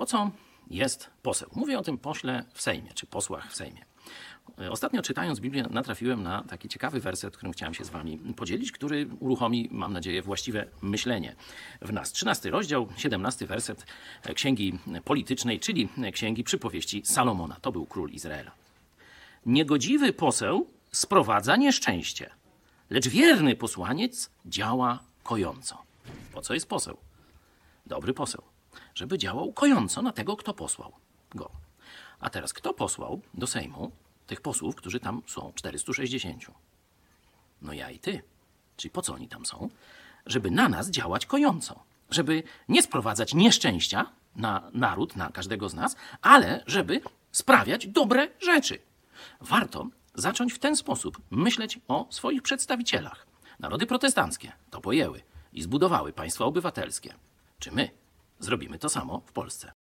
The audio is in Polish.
Po co jest poseł? Mówię o tym pośle w Sejmie, czy posłach w Sejmie. Ostatnio czytając Biblię natrafiłem na taki ciekawy werset, którym chciałem się z wami podzielić, który uruchomi, mam nadzieję, właściwe myślenie w nas. 13 rozdział, 17 werset Księgi Politycznej, czyli Księgi Przypowieści Salomona. To był król Izraela. Niegodziwy poseł sprowadza nieszczęście, lecz wierny posłaniec działa kojąco. Po co jest poseł? Dobry poseł, żeby działał kojąco na tego, kto posłał go. A teraz, kto posłał do Sejmu tych posłów, którzy tam są, 460? No ja i ty. Czyli po co oni tam są? Żeby na nas działać kojąco. Żeby nie sprowadzać nieszczęścia na naród, na każdego z nas, ale żeby sprawiać dobre rzeczy. Warto zacząć w ten sposób myśleć o swoich przedstawicielach. Narody protestanckie to pojęły i zbudowały państwa obywatelskie. Czy my zrobimy to samo w Polsce?